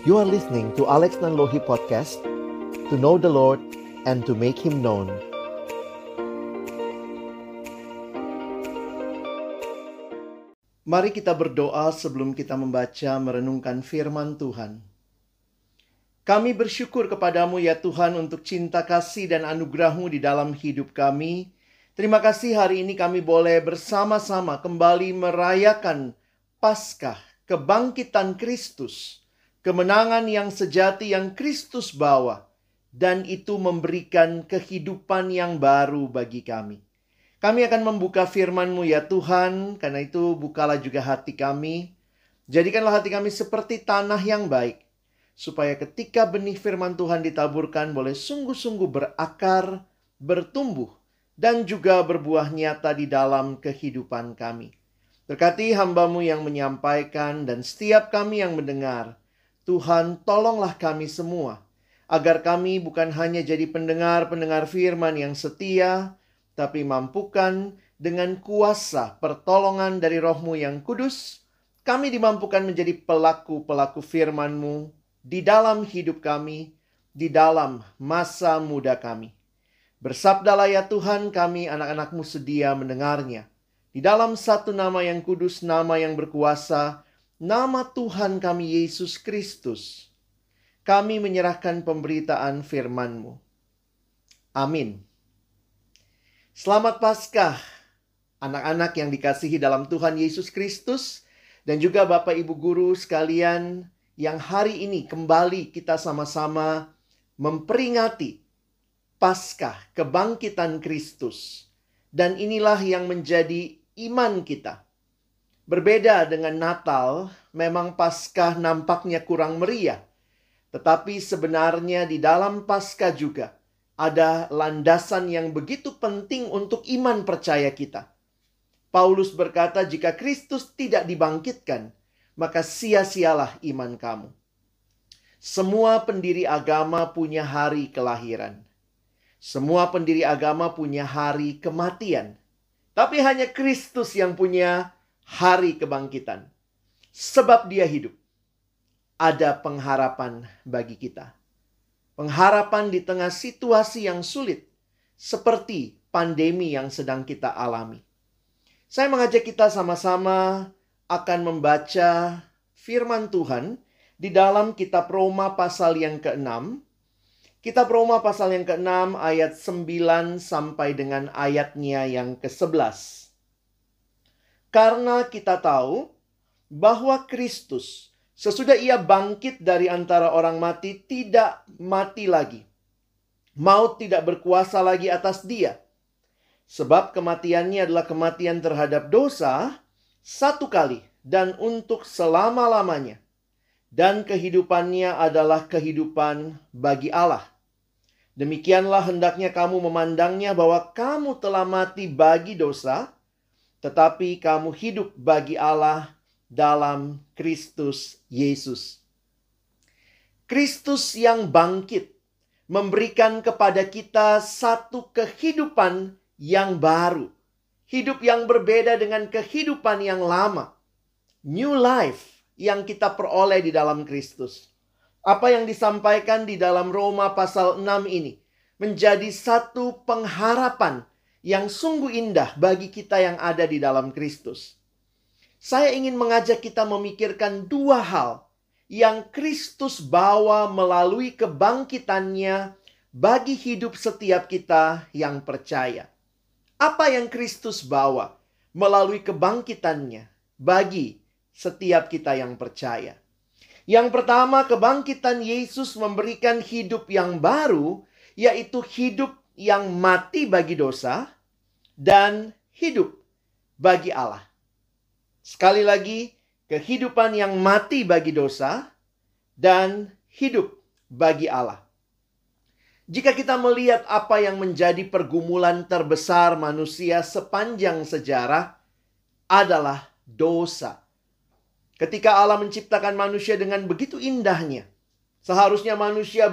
You are listening to Alex Nanlohi Podcast To know the Lord and to make Him known. Mari kita berdoa sebelum kita membaca merenungkan firman Tuhan. Kami bersyukur kepadamu ya Tuhan untuk cinta kasih dan anugerahmu di dalam hidup kami. Terima kasih hari ini kami boleh bersama-sama kembali merayakan Paskah, kebangkitan Kristus, kemenangan yang sejati yang Kristus bawa, dan itu memberikan kehidupan yang baru bagi kami. Kami akan membuka firman-Mu ya Tuhan, karena itu bukalah juga hati kami. Jadikanlah hati kami seperti tanah yang baik, supaya ketika benih firman Tuhan ditaburkan boleh sungguh-sungguh berakar, bertumbuh, dan juga berbuah nyata di dalam kehidupan kami. Berkati hambamu yang menyampaikan dan setiap kami yang mendengar. Tuhan tolonglah kami semua. Agar kami bukan hanya jadi pendengar-pendengar firman yang setia. Tapi mampukan dengan kuasa pertolongan dari rohmu yang kudus. Kami dimampukan menjadi pelaku-pelaku firmanmu di dalam hidup kami. Di dalam masa muda kami. Bersabdalah ya Tuhan kami anak-anakmu sedia mendengarnya. Di dalam satu nama yang kudus, nama yang berkuasa, nama Tuhan kami Yesus Kristus. Kami menyerahkan pemberitaan firman-Mu. Amin. Selamat Paskah, anak-anak yang dikasihi dalam Tuhan Yesus Kristus, dan juga Bapak Ibu Guru sekalian yang hari ini kembali kita sama-sama memperingati Paskah, kebangkitan Kristus. Dan inilah yang menjadi iman kita. Berbeda dengan Natal, memang Paskah nampaknya kurang meriah. Tetapi sebenarnya di dalam Paskah juga ada landasan yang begitu penting untuk iman percaya kita. Paulus berkata, "Jika Kristus tidak dibangkitkan, maka sia-sialah iman kamu." Semua pendiri agama punya hari kelahiran. Semua pendiri agama punya hari kematian. Tapi hanya Kristus yang punya hari kebangkitan. Sebab dia hidup. Ada pengharapan bagi kita. Pengharapan di tengah situasi yang sulit. Seperti pandemi yang sedang kita alami. Saya mengajak kita sama-sama akan membaca firman Tuhan di dalam kitab Roma pasal yang ke-6 Kitab Roma pasal yang ke-6 ayat 9 sampai dengan ayatnya yang ke-11. Karena kita tahu bahwa Kristus sesudah ia bangkit dari antara orang mati tidak mati lagi. Maut tidak berkuasa lagi atas dia. Sebab kematiannya adalah kematian terhadap dosa satu kali dan untuk selama-lamanya dan kehidupannya adalah kehidupan bagi Allah. Demikianlah hendaknya kamu memandangnya bahwa kamu telah mati bagi dosa, tetapi kamu hidup bagi Allah dalam Kristus Yesus. Kristus yang bangkit memberikan kepada kita satu kehidupan yang baru, hidup yang berbeda dengan kehidupan yang lama, new life yang kita peroleh di dalam Kristus. Apa yang disampaikan di dalam Roma pasal 6 ini menjadi satu pengharapan yang sungguh indah bagi kita yang ada di dalam Kristus. Saya ingin mengajak kita memikirkan dua hal yang Kristus bawa melalui kebangkitannya bagi hidup setiap kita yang percaya. Apa yang Kristus bawa melalui kebangkitannya bagi setiap kita yang percaya. Yang pertama, kebangkitan Yesus memberikan hidup yang baru, yaitu hidup yang mati bagi dosa dan hidup bagi Allah. Sekali lagi, kehidupan yang mati bagi dosa dan hidup bagi Allah. Jika kita melihat apa yang menjadi pergumulan terbesar manusia sepanjang sejarah adalah dosa. Ketika Allah menciptakan manusia dengan begitu indahnya, seharusnya manusia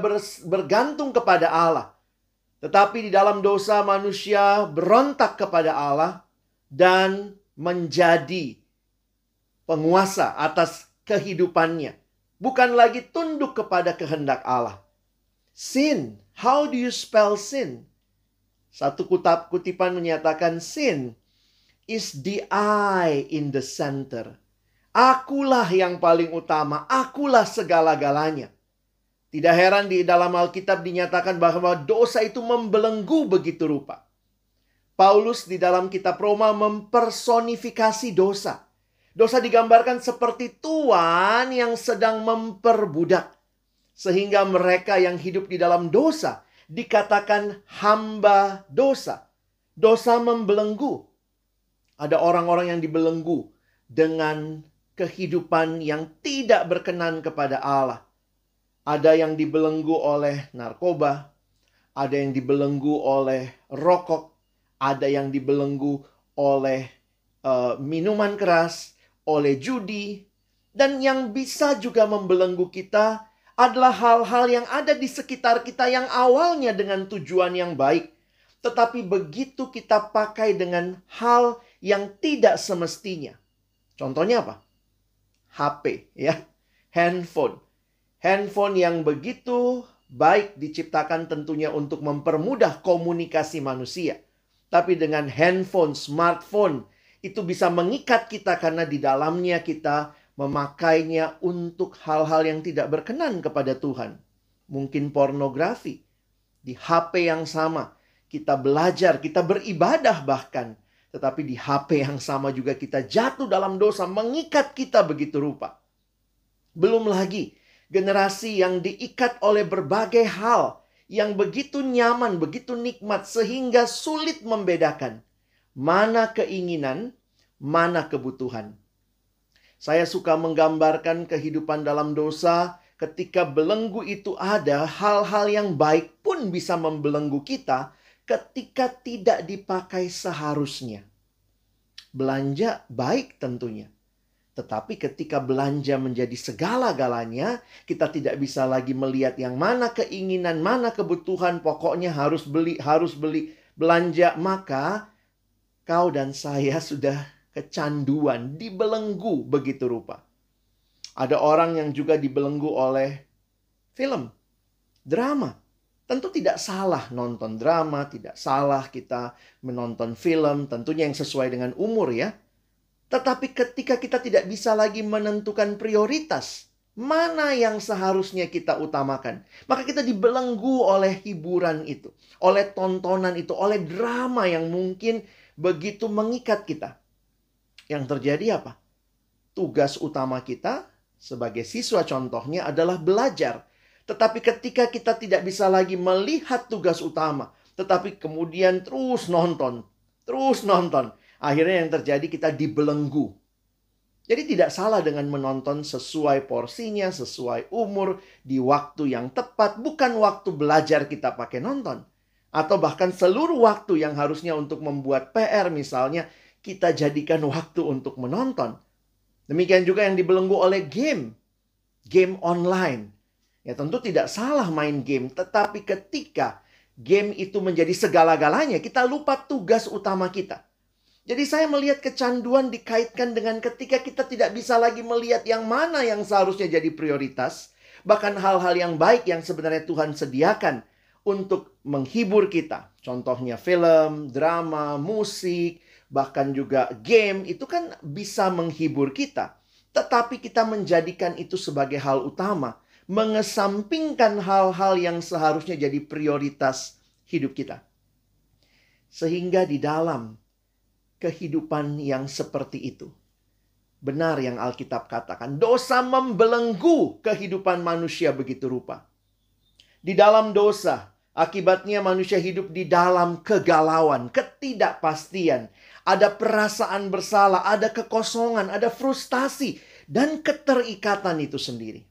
bergantung kepada Allah. Tetapi di dalam dosa manusia berontak kepada Allah dan menjadi penguasa atas kehidupannya bukan lagi tunduk kepada kehendak Allah. Sin, how do you spell sin? Satu kutip kutipan menyatakan sin is the I in the center. Akulah yang paling utama, akulah segala-galanya. Tidak heran di dalam Alkitab dinyatakan bahwa dosa itu membelenggu begitu rupa. Paulus di dalam kitab Roma mempersonifikasi dosa. Dosa digambarkan seperti tuan yang sedang memperbudak. Sehingga mereka yang hidup di dalam dosa dikatakan hamba dosa. Dosa membelenggu. Ada orang-orang yang dibelenggu dengan kehidupan yang tidak berkenan kepada Allah. Ada yang dibelenggu oleh narkoba, ada yang dibelenggu oleh rokok, ada yang dibelenggu oleh uh, minuman keras, oleh judi, dan yang bisa juga membelenggu kita adalah hal-hal yang ada di sekitar kita yang awalnya dengan tujuan yang baik, tetapi begitu kita pakai dengan hal yang tidak semestinya. Contohnya apa? HP ya, handphone. Handphone yang begitu baik diciptakan tentunya untuk mempermudah komunikasi manusia. Tapi dengan handphone, smartphone itu bisa mengikat kita karena di dalamnya kita memakainya untuk hal-hal yang tidak berkenan kepada Tuhan. Mungkin pornografi. Di HP yang sama kita belajar, kita beribadah bahkan tetapi di HP yang sama juga kita jatuh dalam dosa, mengikat kita begitu rupa. Belum lagi generasi yang diikat oleh berbagai hal yang begitu nyaman, begitu nikmat, sehingga sulit membedakan mana keinginan, mana kebutuhan. Saya suka menggambarkan kehidupan dalam dosa. Ketika belenggu itu ada, hal-hal yang baik pun bisa membelenggu kita ketika tidak dipakai seharusnya. Belanja baik tentunya. Tetapi ketika belanja menjadi segala-galanya, kita tidak bisa lagi melihat yang mana keinginan, mana kebutuhan, pokoknya harus beli, harus beli, belanja, maka kau dan saya sudah kecanduan, dibelenggu begitu rupa. Ada orang yang juga dibelenggu oleh film, drama. Tentu tidak salah nonton drama, tidak salah kita menonton film, tentunya yang sesuai dengan umur ya. Tetapi ketika kita tidak bisa lagi menentukan prioritas, mana yang seharusnya kita utamakan, maka kita dibelenggu oleh hiburan itu, oleh tontonan itu, oleh drama yang mungkin begitu mengikat kita. Yang terjadi apa? Tugas utama kita sebagai siswa contohnya adalah belajar tetapi ketika kita tidak bisa lagi melihat tugas utama, tetapi kemudian terus nonton, terus nonton, akhirnya yang terjadi kita dibelenggu. Jadi tidak salah dengan menonton sesuai porsinya, sesuai umur, di waktu yang tepat, bukan waktu belajar kita pakai nonton. Atau bahkan seluruh waktu yang harusnya untuk membuat PR misalnya, kita jadikan waktu untuk menonton. Demikian juga yang dibelenggu oleh game. Game online. Ya tentu tidak salah main game, tetapi ketika game itu menjadi segala-galanya, kita lupa tugas utama kita. Jadi saya melihat kecanduan dikaitkan dengan ketika kita tidak bisa lagi melihat yang mana yang seharusnya jadi prioritas, bahkan hal-hal yang baik yang sebenarnya Tuhan sediakan untuk menghibur kita. Contohnya film, drama, musik, bahkan juga game itu kan bisa menghibur kita. Tetapi kita menjadikan itu sebagai hal utama mengesampingkan hal-hal yang seharusnya jadi prioritas hidup kita. Sehingga di dalam kehidupan yang seperti itu, benar yang Alkitab katakan, dosa membelenggu kehidupan manusia begitu rupa. Di dalam dosa, akibatnya manusia hidup di dalam kegalauan, ketidakpastian, ada perasaan bersalah, ada kekosongan, ada frustasi, dan keterikatan itu sendiri.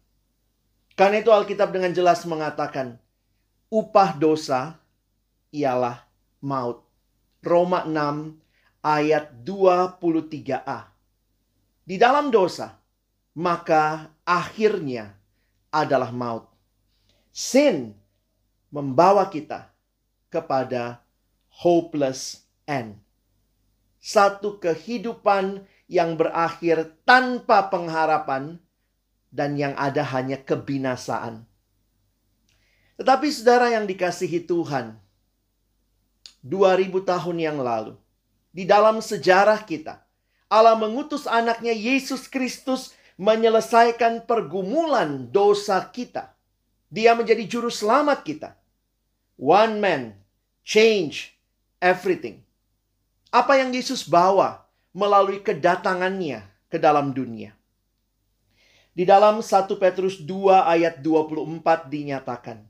Karena itu Alkitab dengan jelas mengatakan, upah dosa ialah maut. Roma 6 ayat 23a. Di dalam dosa, maka akhirnya adalah maut. Sin membawa kita kepada hopeless end. Satu kehidupan yang berakhir tanpa pengharapan dan yang ada hanya kebinasaan. Tetapi saudara yang dikasihi Tuhan, 2000 tahun yang lalu, di dalam sejarah kita, Allah mengutus anaknya Yesus Kristus menyelesaikan pergumulan dosa kita. Dia menjadi juru selamat kita. One man change everything. Apa yang Yesus bawa melalui kedatangannya ke dalam dunia. Di dalam 1 Petrus 2 ayat 24 dinyatakan,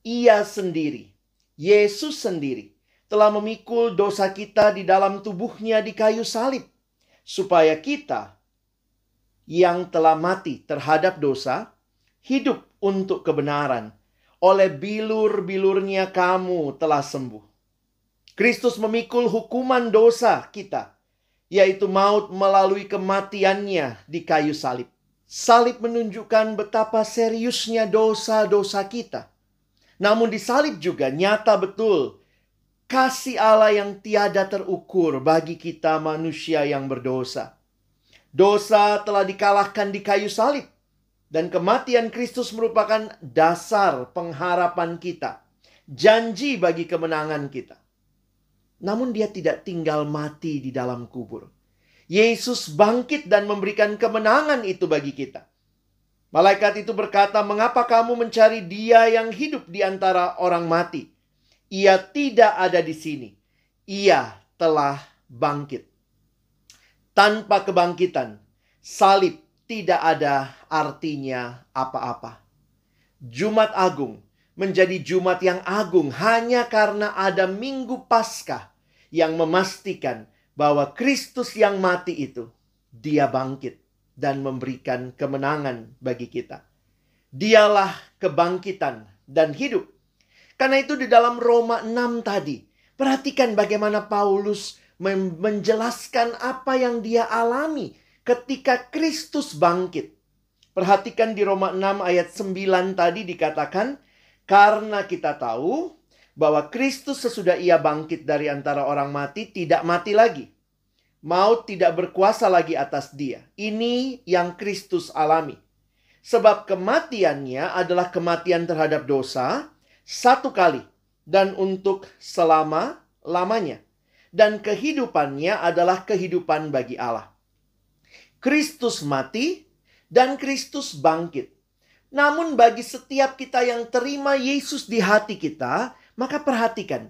Ia sendiri, Yesus sendiri, telah memikul dosa kita di dalam tubuhnya di kayu salib, supaya kita yang telah mati terhadap dosa, hidup untuk kebenaran. Oleh bilur-bilurnya kamu telah sembuh. Kristus memikul hukuman dosa kita, yaitu maut melalui kematiannya di kayu salib. Salib menunjukkan betapa seriusnya dosa-dosa kita. Namun di salib juga nyata betul kasih Allah yang tiada terukur bagi kita manusia yang berdosa. Dosa telah dikalahkan di kayu salib dan kematian Kristus merupakan dasar pengharapan kita, janji bagi kemenangan kita. Namun dia tidak tinggal mati di dalam kubur. Yesus bangkit dan memberikan kemenangan itu bagi kita. Malaikat itu berkata, "Mengapa kamu mencari Dia yang hidup di antara orang mati? Ia tidak ada di sini. Ia telah bangkit." Tanpa kebangkitan, salib tidak ada artinya apa-apa. Jumat Agung menjadi Jumat yang agung hanya karena ada Minggu Paskah yang memastikan bahwa Kristus yang mati itu dia bangkit dan memberikan kemenangan bagi kita. Dialah kebangkitan dan hidup. Karena itu di dalam Roma 6 tadi, perhatikan bagaimana Paulus menjelaskan apa yang dia alami ketika Kristus bangkit. Perhatikan di Roma 6 ayat 9 tadi dikatakan, karena kita tahu bahwa Kristus sesudah ia bangkit dari antara orang mati tidak mati lagi. Maut tidak berkuasa lagi atas dia. Ini yang Kristus alami. Sebab kematiannya adalah kematian terhadap dosa satu kali dan untuk selama-lamanya. Dan kehidupannya adalah kehidupan bagi Allah. Kristus mati dan Kristus bangkit. Namun bagi setiap kita yang terima Yesus di hati kita, maka perhatikan,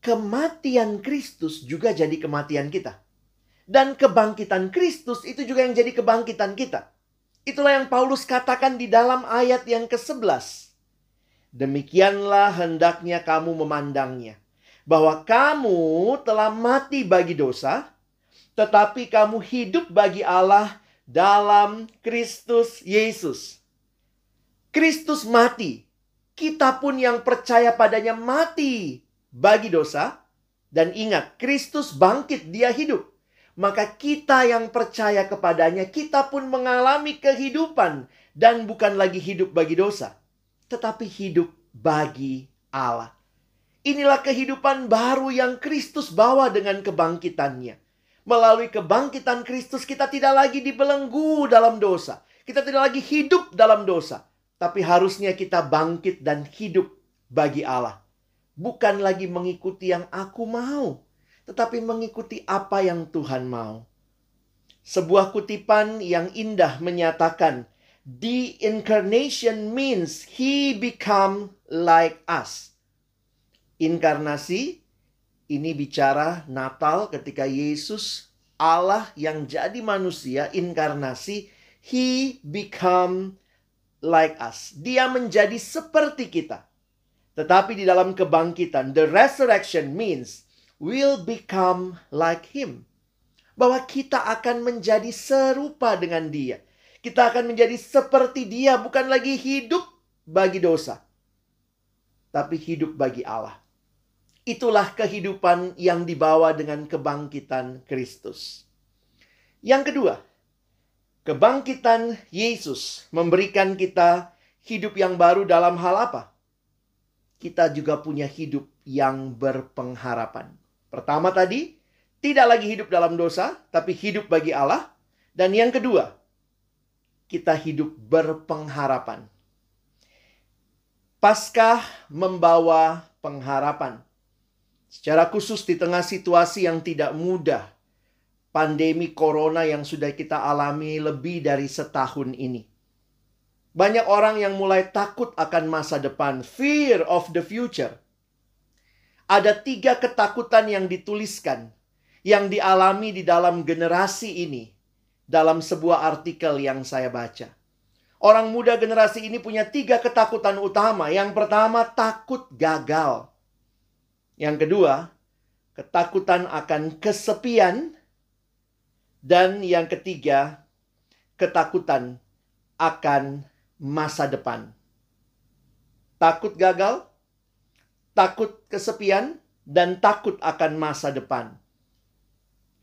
kematian Kristus juga jadi kematian kita. Dan kebangkitan Kristus itu juga yang jadi kebangkitan kita. Itulah yang Paulus katakan di dalam ayat yang ke-11. Demikianlah hendaknya kamu memandangnya. Bahwa kamu telah mati bagi dosa, tetapi kamu hidup bagi Allah dalam Kristus Yesus. Kristus mati. Kita pun yang percaya padanya mati bagi dosa. Dan ingat, Kristus bangkit, dia hidup. Maka kita yang percaya kepadanya, kita pun mengalami kehidupan. Dan bukan lagi hidup bagi dosa. Tetapi hidup bagi Allah. Inilah kehidupan baru yang Kristus bawa dengan kebangkitannya. Melalui kebangkitan Kristus kita tidak lagi dibelenggu dalam dosa. Kita tidak lagi hidup dalam dosa. Tapi harusnya kita bangkit dan hidup bagi Allah. Bukan lagi mengikuti yang aku mau. Tetapi mengikuti apa yang Tuhan mau. Sebuah kutipan yang indah menyatakan, The incarnation means he become like us. Inkarnasi ini bicara Natal ketika Yesus Allah yang jadi manusia inkarnasi he become like us. Dia menjadi seperti kita. Tetapi di dalam kebangkitan the resurrection means will become like him. Bahwa kita akan menjadi serupa dengan dia. Kita akan menjadi seperti dia bukan lagi hidup bagi dosa. Tapi hidup bagi Allah. Itulah kehidupan yang dibawa dengan kebangkitan Kristus. Yang kedua, kebangkitan Yesus memberikan kita hidup yang baru dalam hal apa? Kita juga punya hidup yang berpengharapan. Pertama tadi, tidak lagi hidup dalam dosa, tapi hidup bagi Allah. Dan yang kedua, kita hidup berpengharapan. Paskah membawa pengharapan. Secara khusus di tengah situasi yang tidak mudah, pandemi corona yang sudah kita alami lebih dari setahun ini. Banyak orang yang mulai takut akan masa depan, fear of the future. Ada tiga ketakutan yang dituliskan, yang dialami di dalam generasi ini, dalam sebuah artikel yang saya baca. Orang muda generasi ini punya tiga ketakutan utama. Yang pertama, takut gagal. Yang kedua, ketakutan akan kesepian. Dan yang ketiga, ketakutan akan masa depan. Takut gagal, takut kesepian, dan takut akan masa depan.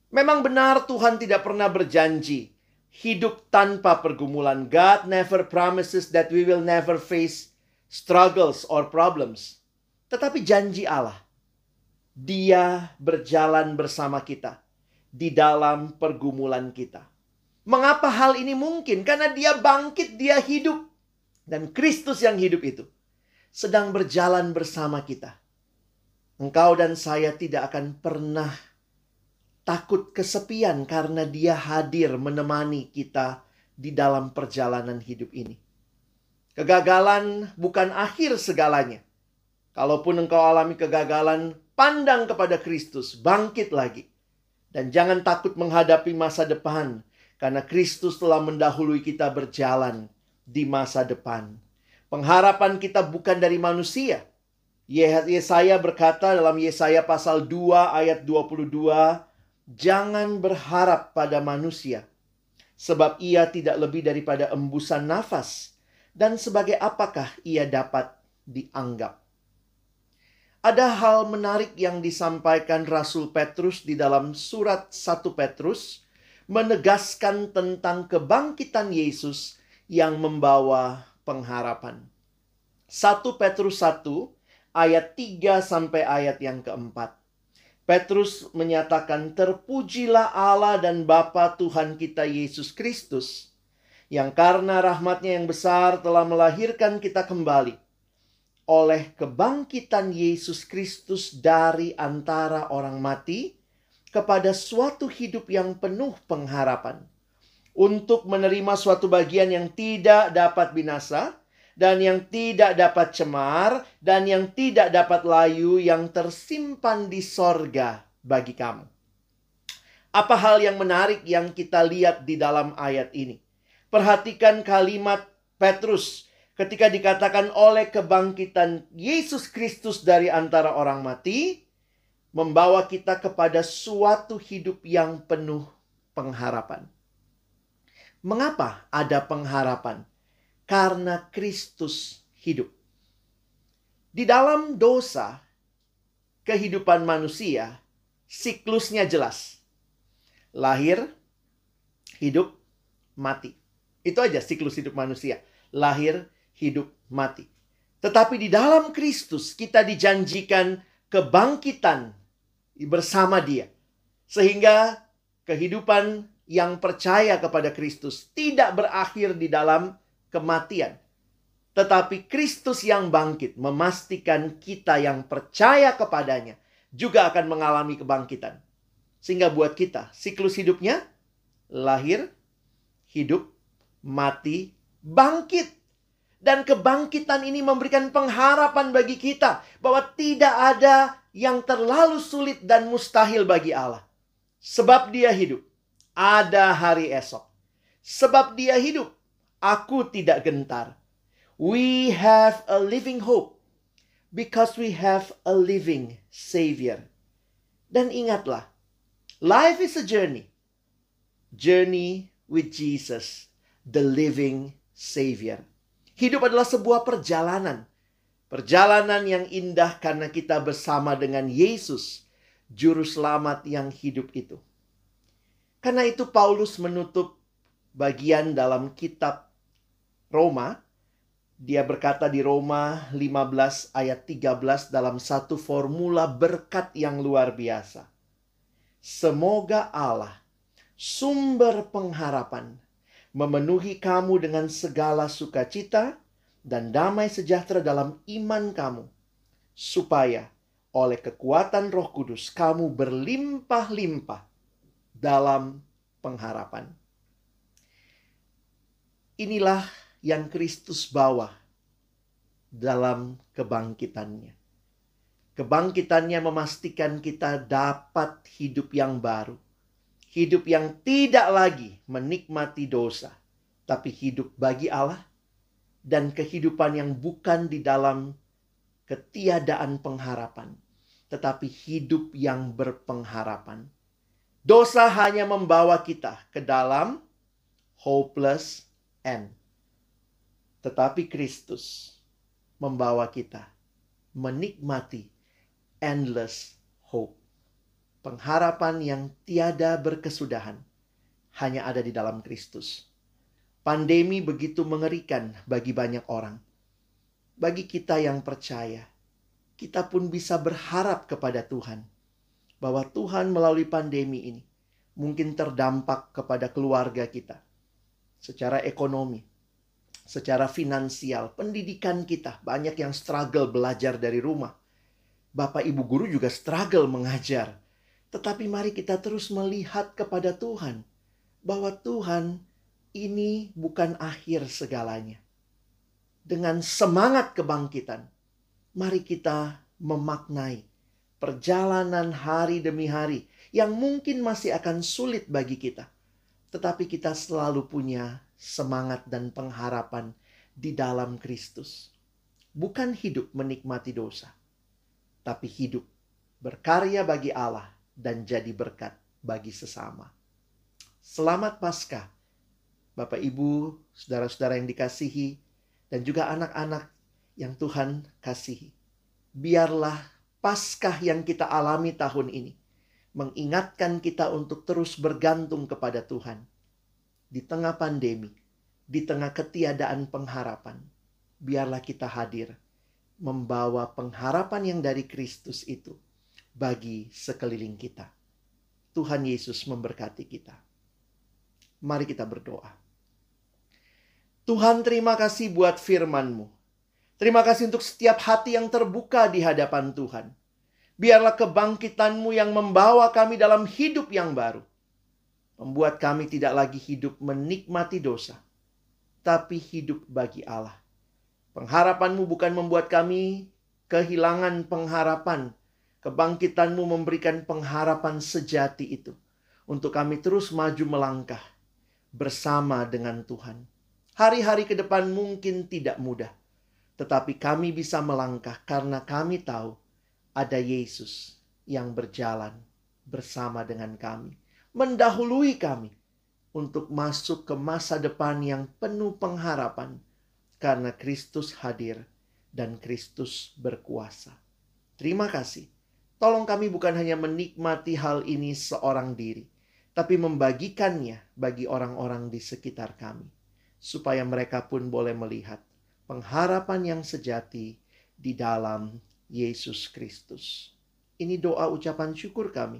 Memang benar Tuhan tidak pernah berjanji hidup tanpa pergumulan. God never promises that we will never face struggles or problems. Tetapi janji Allah, Dia berjalan bersama kita di dalam pergumulan kita. Mengapa hal ini mungkin? Karena Dia bangkit, Dia hidup, dan Kristus yang hidup itu sedang berjalan bersama kita. Engkau dan saya tidak akan pernah takut kesepian karena dia hadir menemani kita di dalam perjalanan hidup ini. Kegagalan bukan akhir segalanya. Kalaupun engkau alami kegagalan, pandang kepada Kristus, bangkit lagi. Dan jangan takut menghadapi masa depan, karena Kristus telah mendahului kita berjalan di masa depan. Pengharapan kita bukan dari manusia. Yesaya berkata dalam Yesaya pasal 2 ayat 22, Jangan berharap pada manusia, sebab ia tidak lebih daripada embusan nafas, dan sebagai apakah ia dapat dianggap. Ada hal menarik yang disampaikan Rasul Petrus di dalam surat 1 Petrus menegaskan tentang kebangkitan Yesus yang membawa pengharapan. 1 Petrus 1 ayat 3 sampai ayat yang keempat. Petrus menyatakan, "Terpujilah Allah dan Bapa Tuhan kita Yesus Kristus, yang karena rahmatnya yang besar telah melahirkan kita kembali oleh kebangkitan Yesus Kristus dari antara orang mati kepada suatu hidup yang penuh pengharapan, untuk menerima suatu bagian yang tidak dapat binasa." Dan yang tidak dapat cemar, dan yang tidak dapat layu, yang tersimpan di sorga bagi kamu. Apa hal yang menarik yang kita lihat di dalam ayat ini? Perhatikan kalimat Petrus ketika dikatakan oleh kebangkitan Yesus Kristus dari antara orang mati, membawa kita kepada suatu hidup yang penuh pengharapan. Mengapa ada pengharapan? Karena Kristus hidup. Di dalam dosa, kehidupan manusia, siklusnya jelas. Lahir, hidup, mati. Itu aja siklus hidup manusia. Lahir, hidup, mati. Tetapi di dalam Kristus kita dijanjikan kebangkitan bersama dia. Sehingga kehidupan yang percaya kepada Kristus tidak berakhir di dalam kematian. Tetapi Kristus yang bangkit memastikan kita yang percaya kepadanya juga akan mengalami kebangkitan. Sehingga buat kita siklus hidupnya lahir, hidup, mati, bangkit. Dan kebangkitan ini memberikan pengharapan bagi kita bahwa tidak ada yang terlalu sulit dan mustahil bagi Allah. Sebab dia hidup, ada hari esok. Sebab dia hidup, Aku tidak gentar. We have a living hope because we have a living Savior. Dan ingatlah, life is a journey. Journey with Jesus, the living Savior. Hidup adalah sebuah perjalanan. Perjalanan yang indah karena kita bersama dengan Yesus, Juru Selamat yang hidup itu. Karena itu Paulus menutup bagian dalam kitab Roma, dia berkata di Roma 15 ayat 13 dalam satu formula berkat yang luar biasa. Semoga Allah, sumber pengharapan, memenuhi kamu dengan segala sukacita dan damai sejahtera dalam iman kamu, supaya oleh kekuatan Roh Kudus kamu berlimpah-limpah dalam pengharapan. Inilah yang Kristus bawa dalam kebangkitannya. Kebangkitannya memastikan kita dapat hidup yang baru. Hidup yang tidak lagi menikmati dosa, tapi hidup bagi Allah dan kehidupan yang bukan di dalam ketiadaan pengharapan, tetapi hidup yang berpengharapan. Dosa hanya membawa kita ke dalam hopeless end. Tetapi Kristus membawa kita menikmati endless hope. Pengharapan yang tiada berkesudahan hanya ada di dalam Kristus. Pandemi begitu mengerikan bagi banyak orang bagi kita yang percaya, kita pun bisa berharap kepada Tuhan bahwa Tuhan melalui pandemi ini mungkin terdampak kepada keluarga kita secara ekonomi, secara finansial, pendidikan kita. Banyak yang struggle belajar dari rumah. Bapak ibu guru juga struggle mengajar. Tetapi mari kita terus melihat kepada Tuhan bahwa Tuhan ini bukan akhir segalanya dengan semangat kebangkitan, mari kita memaknai perjalanan hari demi hari yang mungkin masih akan sulit bagi kita. Tetapi kita selalu punya semangat dan pengharapan di dalam Kristus. Bukan hidup menikmati dosa, tapi hidup berkarya bagi Allah dan jadi berkat bagi sesama. Selamat Paskah, Bapak Ibu, saudara-saudara yang dikasihi dan juga anak-anak yang Tuhan kasihi. Biarlah Paskah yang kita alami tahun ini mengingatkan kita untuk terus bergantung kepada Tuhan di tengah pandemi, di tengah ketiadaan pengharapan. Biarlah kita hadir membawa pengharapan yang dari Kristus itu bagi sekeliling kita. Tuhan Yesus memberkati kita. Mari kita berdoa. Tuhan terima kasih buat firman-Mu. Terima kasih untuk setiap hati yang terbuka di hadapan Tuhan. Biarlah kebangkitan-Mu yang membawa kami dalam hidup yang baru. Membuat kami tidak lagi hidup menikmati dosa, tapi hidup bagi Allah. Pengharapan-Mu bukan membuat kami kehilangan pengharapan. Kebangkitan-Mu memberikan pengharapan sejati itu. Untuk kami terus maju melangkah bersama dengan Tuhan. Hari-hari ke depan mungkin tidak mudah, tetapi kami bisa melangkah karena kami tahu ada Yesus yang berjalan bersama dengan kami, mendahului kami untuk masuk ke masa depan yang penuh pengharapan karena Kristus hadir dan Kristus berkuasa. Terima kasih. Tolong kami bukan hanya menikmati hal ini seorang diri, tapi membagikannya bagi orang-orang di sekitar kami supaya mereka pun boleh melihat pengharapan yang sejati di dalam Yesus Kristus. Ini doa ucapan syukur kami.